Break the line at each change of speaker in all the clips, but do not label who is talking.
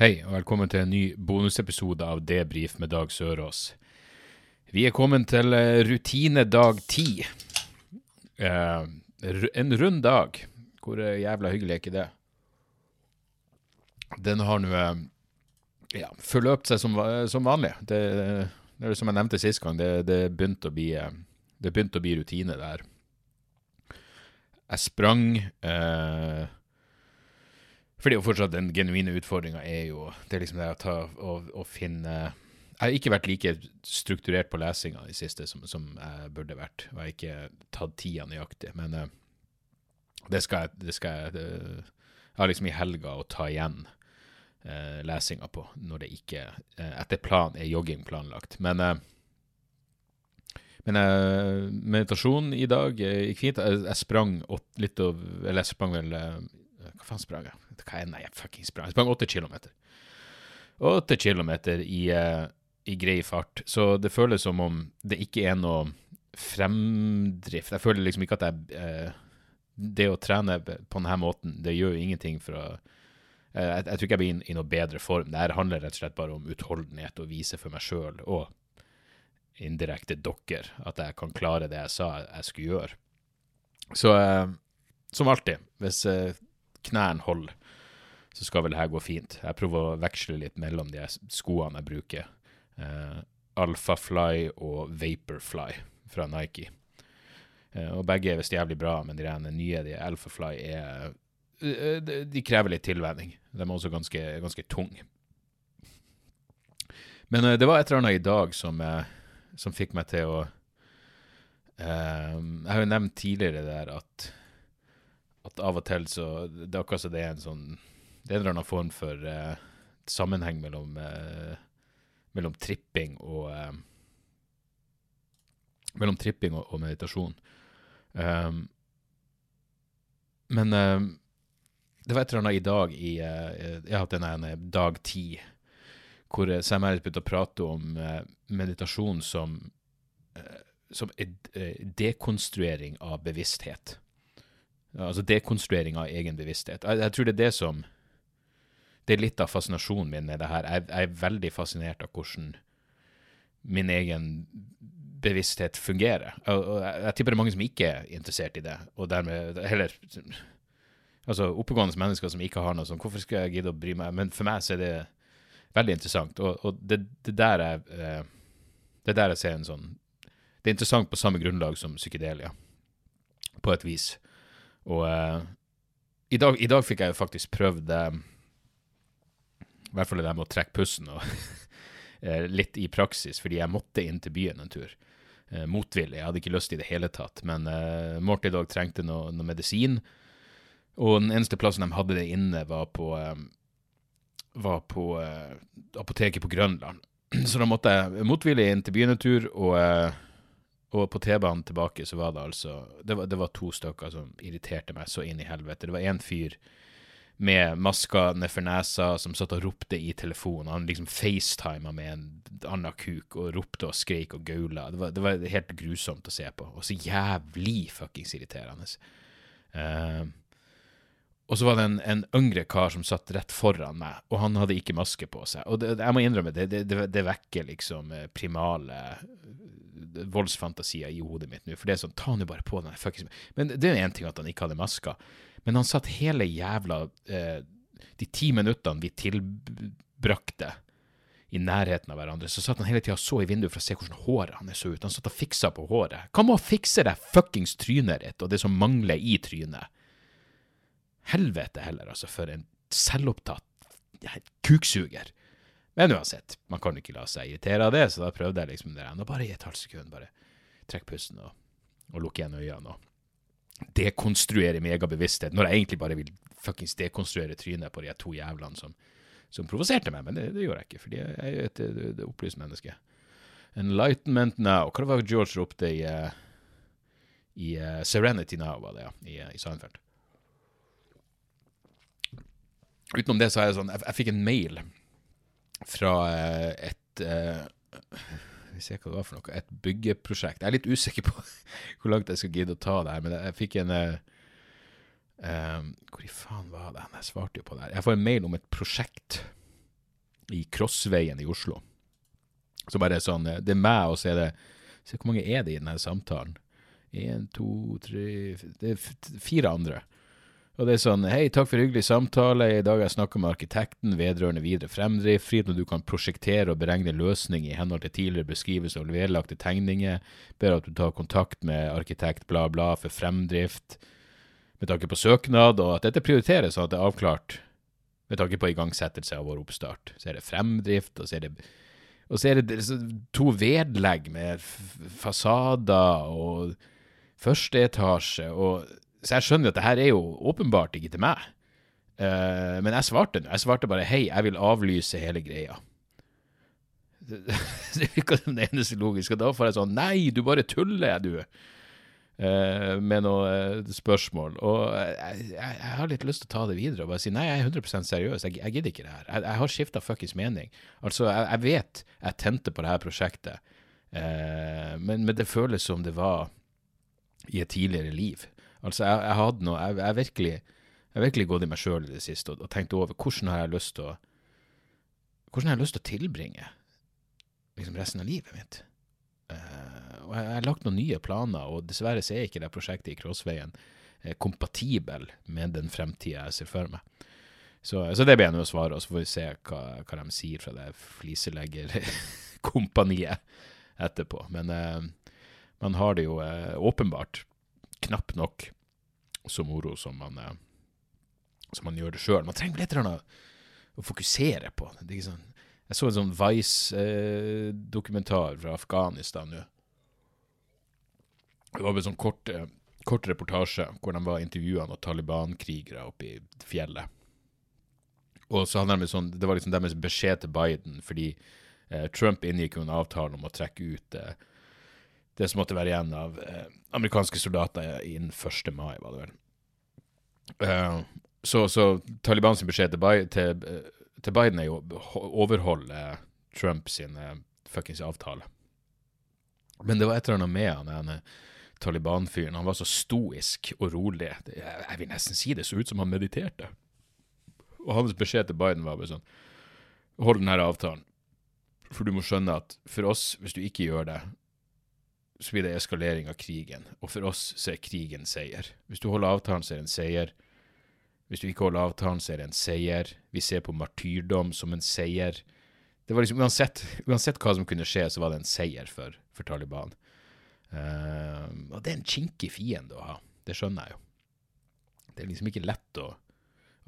Hei, og velkommen til en ny bonusepisode av Debrif med Dag Sørås. Vi er kommet til rutine rutinedag ti. Eh, en rund dag. Hvor eh, jævla hyggelig er ikke det? Den har nå eh, ja, forløpt seg som, som vanlig. Det, det som jeg nevnte sist gang, det, det begynte å bli eh, det begynte å bli rutine der. Jeg sprang eh, fordi jo fortsatt den genuine utfordringa er jo Det er liksom det å ta og, finne Jeg har ikke vært like strukturert på lesinga i siste som, som jeg burde vært. Og jeg har ikke tatt tida nøyaktig. Men uh, det skal jeg det skal jeg, det, jeg har liksom i helga å ta igjen uh, lesinga på, når det ikke uh, etter plan er jogging planlagt. Men uh, men eh, meditasjon i dag eh, gikk fint. Jeg, jeg sprang åt, litt av Eller jeg sprang vel eh, Hva faen sprang jeg? Hva er? Nei, jeg fucking sprang. Jeg sprang åtte kilometer. Åtte kilometer i, eh, i grei fart. Så det føles som om det ikke er noe fremdrift. Jeg føler liksom ikke at jeg eh, Det å trene på denne måten, det gjør jo ingenting for å eh, jeg, jeg tror ikke jeg blir inn i noe bedre form. Det her handler rett og slett bare om utholdenhet og vise for meg sjøl og indirekte dere at jeg kan klare det jeg sa jeg skulle gjøre. Så eh, som alltid, hvis eh, knærne holder, så skal vel det her gå fint. Jeg prøver å veksle litt mellom de skoene jeg bruker. Eh, Alphafly og Vaporfly fra Nike. Eh, og begge er visst jævlig bra, men de nye, de Alphafly, er eh, de, de krever litt tilvenning. De er også ganske, ganske tunge. Men eh, det var et eller annet i dag som, eh, som fikk meg til å Jeg har jo nevnt tidligere der at, av og til så Det er akkurat som det er en sånn Det er en eller annen form for uh, sammenheng mellom, uh, mellom tripping og uh, Mellom tripping og, og meditasjon. Um, men eh, det var et eller annet i dag i Jeg har hatt en, en dag ti hvor Sam Harris begynte å prate om meditasjon som, som dekonstruering av bevissthet. Altså dekonstruering av egen bevissthet. Jeg, jeg tror det er det som Det er litt av fascinasjonen min med det her. Jeg, jeg er veldig fascinert av hvordan min egen bevissthet fungerer. Og, og jeg, jeg tipper det er mange som ikke er interessert i det, og dermed heller Altså oppegående mennesker som ikke har noe sånn Hvorfor skal jeg gidde å bry meg? Men for meg så er det veldig interessant. Og, og det, det, der er, eh, det der jeg ser en sånn Det er interessant på samme grunnlag som psykedelia, på et vis. Og uh, i, dag, i dag fikk jeg jo faktisk prøvd eh, I hvert fall det med å trekke pusten og eh, litt i praksis, fordi jeg måtte inn til byen en tur. Uh, motvillig. Jeg hadde ikke lyst i det hele tatt. Men uh, Morty i dag trengte noe, noe medisin, og den eneste plassen de hadde det inne, var på uh, var på eh, apoteket på Grønland. Så da måtte jeg motvillig inn til byen en tur, og, og på T-banen tilbake så var det altså det var, det var to stykker som irriterte meg så inn i helvete. Det var en fyr med maska nedfor nesa som satt og ropte i telefonen. Han liksom facetima med en annen kuk og ropte og skreik og gaula. Det var, det var helt grusomt å se på, og så jævlig fuckings irriterende. Uh, og så var det en, en yngre kar som satt rett foran meg, og han hadde ikke maske på seg. Og det, jeg må innrømme, det, det, det, vekker liksom eh, primale voldsfantasier i hodet mitt nå. For det er sånn, ta nå bare på den fuckings Men det er én ting at han ikke hadde maska, men han satt hele jævla eh, De ti minuttene vi tilbrakte i nærheten av hverandre, så satt han hele tida og så i vinduet for å se hvordan håret hans så ut. Han satt og fiksa på håret. Hva med å fikse det fuckings trynet ditt, og det som mangler i trynet? Helvete heller, altså, for en selvopptatt kuksuger. Men uansett, man kan ikke la seg irritere av det, så da prøvde jeg liksom det. Nå bare i et halvt sekund, bare trekk pusten og, og lukk igjen øynene og dekonstruere min egen når jeg egentlig bare vil fuckings dekonstruere trynet på de to jævlene som, som provoserte meg, men det, det gjorde jeg ikke, fordi jeg er et, et, opplyst menneske. Enlightenment now. Hva var det George ropte i, uh, i uh, Serenity Now, var det, ja, i, uh, i Seinfeld. Utenom det så er det sånn Jeg, jeg fikk en mail fra et Vi ser hva det var for noe. Et byggeprosjekt. Jeg er litt usikker på hvor langt jeg skal gidde å ta det her, men jeg fikk en Hvor i faen var det? Jeg svarte jo på det her. Jeg får en mail om et prosjekt i Krossveien i Oslo. Så bare sånn Det er meg, og så er det Se hvor mange er det i denne samtalen? Én, to, tre Det er fire andre. Og det er sånn Hei, takk for hyggelig samtale. I dag har jeg snakka med arkitekten vedrørende videre fremdrift. Fritt når du kan prosjektere og beregne løsning i henhold til tidligere beskrivelse og vedlagte tegninger. Ber at du tar kontakt med arkitekt bla, bla for fremdrift med tanke på søknad, og at dette prioriteres sånn at det er avklart med tanke på igangsettelse av vår oppstart. Så er det fremdrift, og så er det og så er det to vedlegg med fasader og første etasje. Og, så jeg skjønner jo at det her er jo åpenbart ikke til meg. Uh, men jeg svarte Jeg svarte bare hei, jeg vil avlyse hele greia. Det virka som det eneste logiske. Og da får jeg sånn nei, du bare tuller, du. Uh, med noen uh, spørsmål. Og jeg, jeg, jeg, har litt lyst til å ta det videre og bare si nei, jeg er 100 seriøs. Jeg, jeg gidder ikke det her. Jeg, jeg har skifta fuckings mening. Altså, jeg, vet jeg tente på det her prosjektet, men, men, det føles som det var i et tidligere liv. Altså, jeg, hadde noe Jeg, har virkelig virkelig gått i meg sjøl i det siste og, og, tenkt over hvordan har jeg lyst til å hvordan har jeg lyst til å tilbringe liksom resten av livet mitt. Uh, og jeg, jeg, har lagt noen nye planer, og dessverre så er ikke det prosjektet i Krossveien uh, kompatibel med den fremtida jeg ser for meg. Så, så det blir jeg nå å svare, og så får vi se hva, hva de sier fra det fliseleggerkompaniet etterpå. Men uh, man har det jo åpenbart knapt nok så moro som man, som man gjør det sjøl. Man trenger litt å fokusere på. Det ikke sånn jeg så en sånn Vice-dokumentar fra Afghanistan nå. Det var en sånn kort, eh, kort, reportasje hvor de var intervjua noen Taliban-krigere oppe i fjellet. Og så hadde de sånn, Det var liksom deres beskjed til Biden, fordi eh, Trump inngikk jo en avtale om å trekke ut eh, det som måtte være igjen av eh, amerikanske soldater innen 1. mai, var det vel. Uh, så, så Talibans beskjed til, til uh, til Biden er jo å overholde Trump sin fuckings avtale. Men det var et eller annet med han denne Taliban-fyren. Han var så stoisk og rolig. Jeg vil nesten si det så ut som han mediterte. Og hans beskjed til Biden var bare sånn Hold denne avtalen. For du må skjønne at for oss, hvis du ikke gjør det, så blir det eskalering av krigen. Og for oss så er krigen seier. Hvis du holder avtalen, så er det en seier. Hvis du ikke holder avtalen, så er det en seier. Vi ser på martyrdom som en seier. Det var liksom, uansett, uansett hva som kunne skje, så var det en seier for, for Taliban. Uh, og det er en kinkig fiende å ha. Det skjønner jeg jo. Det er liksom ikke lett å,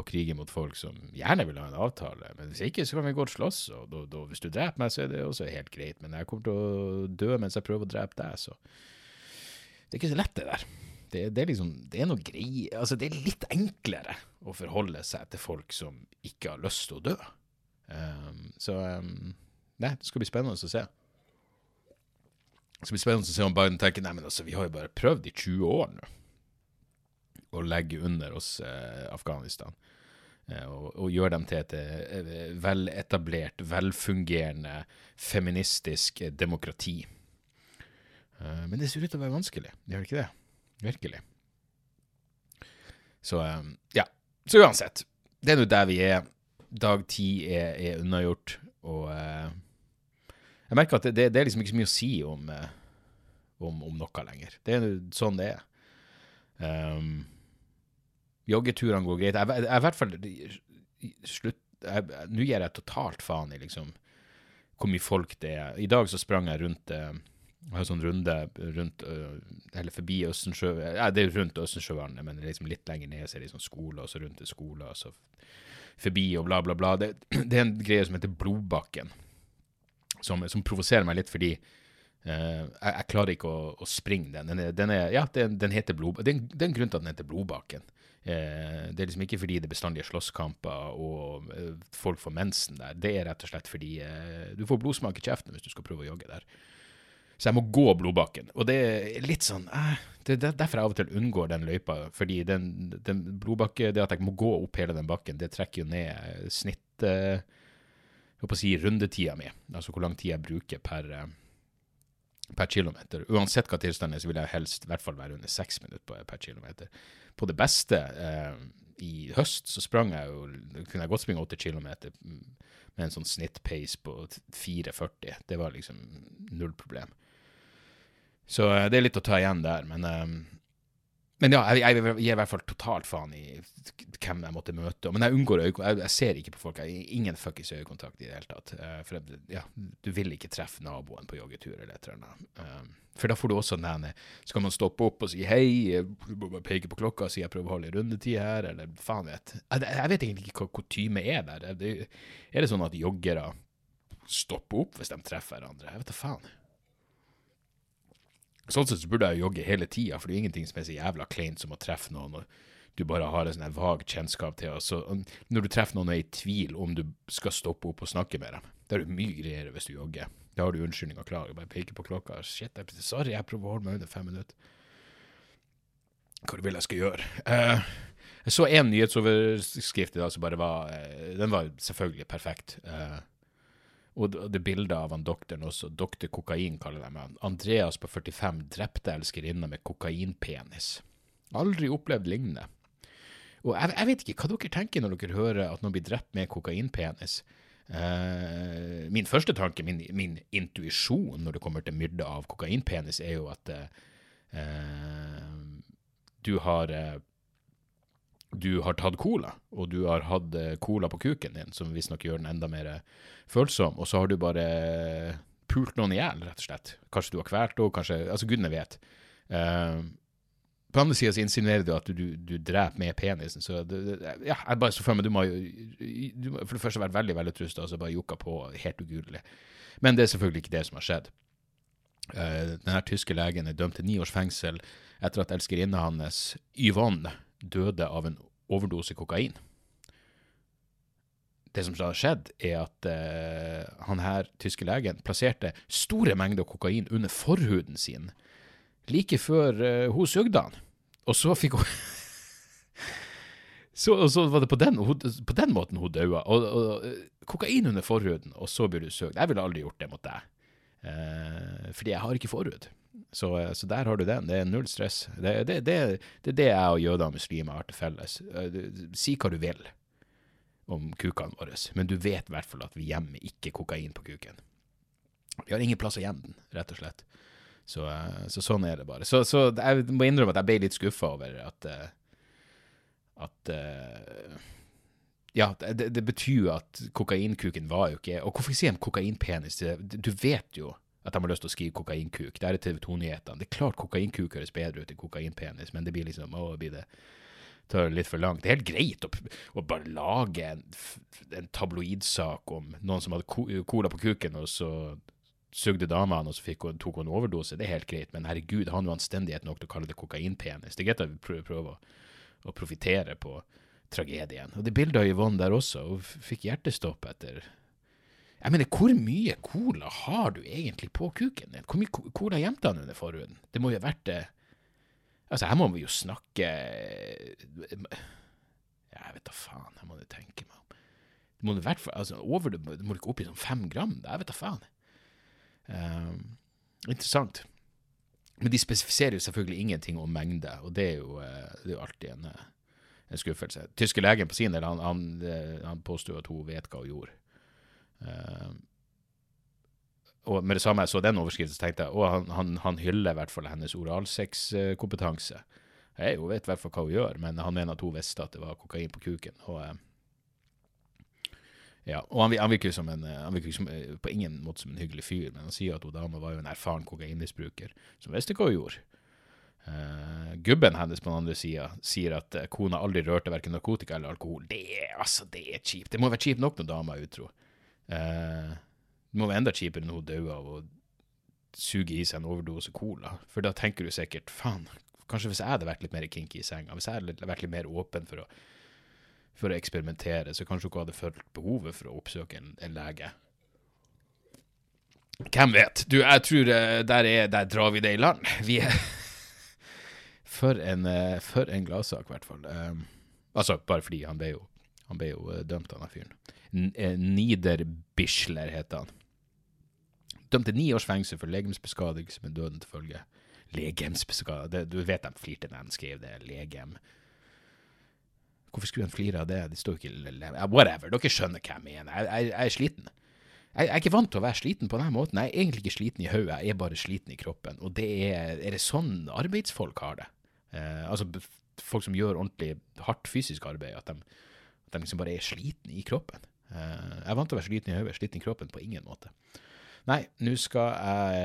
å krige mot folk som gjerne vil ha en avtale. Men hvis ikke, så kan vi godt slåss. Og da, da, hvis du dreper meg, så er det også helt greit. Men jeg kommer til å dø mens jeg prøver å drepe deg, så Det er ikke så lett, det der. Det, det, er liksom, det er noe greier Altså, det er litt enklere å forholde seg til folk som ikke har lyst til å dø. Um, så um, Nei, det skal bli spennende å se. Det skal bli spennende å se om Biden tenker nei, men altså, vi har jo bare prøvd i 20 år nå å legge under oss eh, Afghanistan. Eh, og, og gjøre dem til et eh, veletablert, velfungerende, feministisk eh, demokrati. Men det ser ut til å være vanskelig, gjør det ikke det? Virkelig. Så ja. Så uansett, det er nå der vi er. Dag ti er, er unnagjort, og jeg merker at det, det, er liksom ikke så mye å si om, om, om noe lenger. Det er sånn det er. Um, joggeturene går greit. Jeg, i hvert fall slutt Nå gir jeg totalt faen i liksom hvor mye folk det er. I dag så sprang jeg rundt uh, jeg har sånn runde rundt, eller forbi Østensjø ja, Det er rundt Østensjøvannet, men liksom litt lenger ned så er det liksom skole, og så rundt skole, og så forbi og bla, bla, bla. Det, det er en greie som heter Blodbakken, som, som provoserer meg litt fordi uh, jeg, jeg, klarer ikke å, å springe den. Den, er, den er, ja, den, den heter Blod, det er en grunn til at den heter Blodbakken. Eh, det er liksom ikke fordi det bestandig er slåsskamper og eh, folk får mensen der. Det er rett og slett fordi eh, du får blodsmak i kjeften hvis du skal prøve å jogge der. Så jeg må gå blodbakken. Og det er litt sånn eh, Det er derfor jeg av og til unngår den løypa. Fordi den, den blodbakke, det at jeg må gå opp hele den bakken, det trekker jo ned snitt eh, Jeg holdt på å si rundetida mi. Altså hvor lang tid jeg bruker per, eh, per kilometer. Uansett hva tilstanden er, så vil jeg helst i hvert fall være under seks minutter per kilometer på det beste eh, i høst så sprang jeg jo Kunne jeg godt springe 8 km med en sånn snittpace på 4,40. Det var liksom null problem. Så eh, det er litt å ta igjen der, men eh, men ja, jeg, jeg, gir i hvert fall totalt faen i hvem jeg måtte møte. Men jeg unngår øyekontakt. Jeg, jeg, ser ikke på folk. Jeg har ingen fuckings øyekontakt i det hele tatt. Uh, for ja, du vil ikke treffe naboen på joggetur eller et eller annet. Uh, for da får du også den Skal man stoppe opp og si hei, peke på klokka og si jeg prøver å holde rundetid her, eller faen vet. Jeg, jeg vet egentlig ikke hva kutyme er der. Er er det sånn at joggere stopper opp hvis de treffer hverandre? Jeg vet da faen. Sånn sett så burde jeg jogge hele tida, for det er ingenting som er så jævla kleint som å treffe noen. og du bare har en sånn vag kjennskap til altså, Når du treffer noen og er i tvil om du skal stoppe opp og snakke med dem, det er det mye greier hvis du jogger. Da har du unnskyldninga klar. Bare peker på klokka. Shit, jeg, sorry, jeg prøver å holde meg under fem minutter. Hva du vil jeg skal gjøre? Uh, jeg så én nyhetsoverskrift i dag som bare var uh, Den var selvfølgelig perfekt. Uh, og det bildet av han doktoren også, doktor kokain kaller de han. Andreas på 45 drepte elskerinna med kokainpenis. Aldri opplevd lignende. Og jeg, jeg, vet ikke hva dere tenker når dere hører at noen blir drept med kokainpenis. Uh, min første tanke, min, min intuisjon når det kommer til myrde av kokainpenis, er jo at uh, du har uh, du har tatt cola, og du har hatt eh, cola på kuken din, som visstnok gjør den enda mer eh, følsom, og så har du bare pult noen i hjel, rett og slett. Kanskje du har kvalt henne, kanskje Altså, gudene vet. Uh, på andre sida så insinuerer du at du, du, dreper med penisen, så det, det, ja, jeg bare så for meg du må jo for det første vært veldig veldig trusta, og så bare jokka på helt ugudelig. Men det er selvfølgelig ikke det som har skjedd. Uh, denne tyske legen er dømt til ni års fengsel etter at elskerinna hans, Yvonne, døde av en overdose kokain. Det som har skjedd, er at uh, han her tyske legen plasserte store mengder kokain under forhuden sin like før uh, hun sugde han. Og så fikk hun så, og så var det på den, på den måten hun daua. Og, og, kokain under forhuden, og så blir du sugd. Jeg ville aldri gjort det mot deg, uh, fordi jeg har ikke forhud. Så, eh, så, der har du den. Det er null stress. Det, det, det, det er det jeg og jøder og muslimer har til felles. Eh, si hva du vil om kukene våre, men du vet i hvert fall at vi gjemmer ikke kokain på kuken. Vi har ingen plass å gjemme den, rett og slett. Så, eh, så sånn er det bare. Så, så, jeg må innrømme at jeg ble litt skuffa over at at ja, det, det, betyr jo at kokainkuken var jo ikke Og hvorfor sier de kokainpenis? Du vet jo at de har lyst til å skrive kokainkuk. Det er TV 2-nyhetene. Det er klart kokainkuk høres bedre ut enn kokainpenis, men det blir liksom å, blir det tar litt for langt. Det er helt greit å, å bare lage en, en tabloidsak om noen som hadde cola på kuken, og så sugde damene, og så fikk tok hun overdose. Det er helt greit, men herregud, har han jo anstendighet nok til å kalle det kokainpenis? Det er greit at vi prøver, prøver å, å profitere på tragedien. Og det bildet av Yvonne der også, hun fikk hjertestopp etter jeg mener, hvor mye cola har du egentlig på kuken din? Hvor mye cola gjemte han under forhuden? Det må jo ha vært det Altså, her må vi jo snakke Jeg vet da faen, her må du tenke meg om. Det må i hvert fall altså, over det, må må ikke opp i sånn fem gram. Jeg vet da faen. Um, interessant. Men de spesifiserer jo selvfølgelig ingenting om mengde, og det er jo, eh, det er jo alltid en, eh, en, skuffelse. Tyske legen på sin del han, han, eh, han påsto at hun vet hva hun gjorde. Uh, og med det samme jeg så den overskriften, så tenkte jeg at han, han, han, hyller i hvert fall hennes oralsexkompetanse. Jeg jo vet i hvert fall hva hun gjør, men han mener at hun visste at det var kokain på kuken. Og, uh, ja, og han, han virker en, han virker som, uh, på ingen måte som en hyggelig fyr, men han sier at hun dama var jo en erfaren kokainmisbruker som visste hva hun gjorde. Uh, gubben hennes på den andre sida sier at kona aldri rørte verken narkotika eller alkohol. Det altså, det er kjipt. Det må være kjipt nok når dama er utro. Eh, det må være enda kjipere enn hun døde av å suge i seg en overdose cola. For da tenker du sikkert faen, Kanskje hvis jeg hadde vært litt mer kinky i senga, hvis jeg hadde vært litt mer åpen for å, for å eksperimentere, så kanskje hun hadde følt behovet for å oppsøke en, en lege. Hvem vet? Du, jeg tror eh, der, er, der drar vi det i land. Vi er For en, eh, for en gladsak, i hvert fall. Um, altså, bare fordi han ble jo, han ble jo eh, dømt, han fyren. Niederbischler heter han. Dømt til ni års fengsel for legemsbeskadigelse med døden til følge. Legemsbeskadigelse Du vet de flirte når de skrev det. Legem. Hvorfor skulle han flire av det? De står ikke Whatever. Dere skjønner hva jeg mener. Jeg, jeg, jeg er sliten. Jeg, jeg, er ikke vant til å være sliten på denne måten. Jeg er egentlig ikke sliten i hodet, jeg er bare sliten i kroppen. Og det er, er det sånn arbeidsfolk har det? Eh, altså folk som gjør ordentlig hardt fysisk arbeid, at de, de liksom bare er slitne i kroppen. Eh, jeg er vant til å være sliten i hodet, sliten i kroppen på ingen måte. Nei, nå skal jeg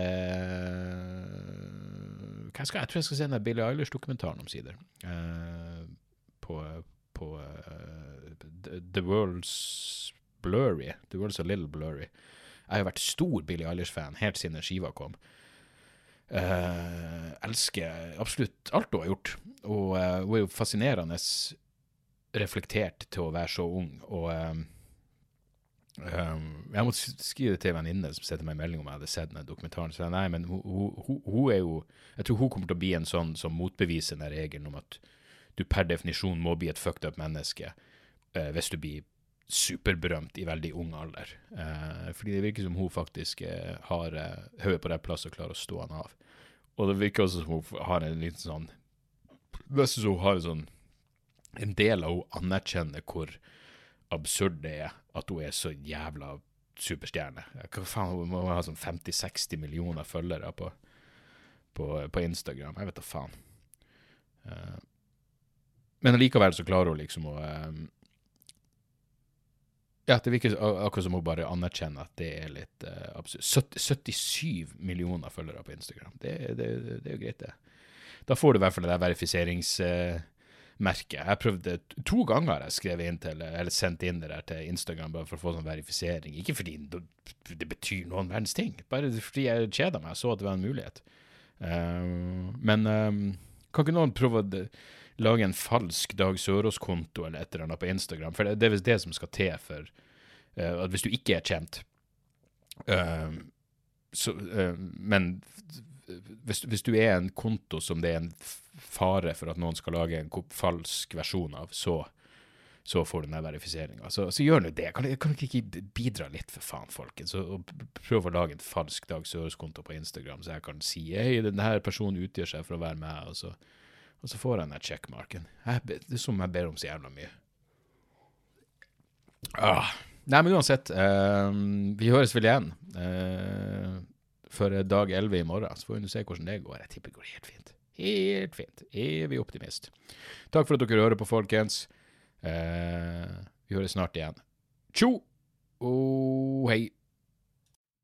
Hva skal jeg? jeg tror jeg skal se den Billie Eilish-dokumentaren omsider. Eh, på, på The World's blurry. The World's a little blurry. Jeg har vært stor Billie Eilish-fan helt siden skiva kom. Uh, elsker absolutt alt hun har gjort. Og uh, hun er jo fascinerende reflektert til å være så ung. Og um, jeg måtte skrive det til en venninne som sendte meg en melding om jeg hadde sett den dokumentaren. Så jeg, nei, men hun, hun, hun, er jo Jeg tror hun kommer til å bli en sånn som motbeviser den regelen om at du per definisjon må bli et fucked up menneske uh, hvis du blir superberømt i veldig ung alder. Uh, fordi det virker som hun faktisk uh, har hodet på rett plass og klarer å stå han av. Og det virker også som hun har en liten sånn Nesten så hun har en sånn En del av henne anerkjenner hvor absurd det er at hun er så jævla superstjerne. Hva faen, Hun må ha sånn 50-60 millioner følgere på, på, på, Instagram. Jeg vet da faen. Uh, men allikevel så klarer hun liksom å um, ja, det virker akkurat som hun bare anerkjenner at det er litt uh, absurd. 77 millioner følgere på Instagram. Det, det, det, er jo greit, det. Da får du i hvert fall det der verifiserings... Uh, jeg prøvde To ganger jeg skrev inn til, eller sendt inn det der til Instagram bare for å få sånn verifisering. Ikke fordi det betyr noen verdens ting, bare fordi jeg kjeda meg og så at det var en mulighet. Uh, men um, kan ikke noen prøve å lage en falsk Dag Sørås-konto eller et eller annet på Instagram. For det, er visst det som skal til for uh, at hvis du ikke er kjent uh, så, uh, Men hvis, hvis, du er en konto som det er en fare for at noen skal lage en falsk versjon av, så, så får du den verifiseringa. Så, så, gjør nå det. Kan, kan dere ikke bidra litt, for faen, folkens? Og prøv å lage en falsk Dag Sørås-konto på Instagram, så jeg kan si hei, denne personen utgjør seg for å være med. og så og så får jeg den checkmarken. Det er som jeg ber om så jævla mye. Ah. Nei, men uansett. Eh, vi høres vel igjen uh, for dag 11 i morgen. Så får vi se hvordan det går. Jeg tipper det går helt fint. Helt fint. Evig optimist. Takk for at dere hører på, folkens. Eh, vi høres snart igjen. Tjo og hei.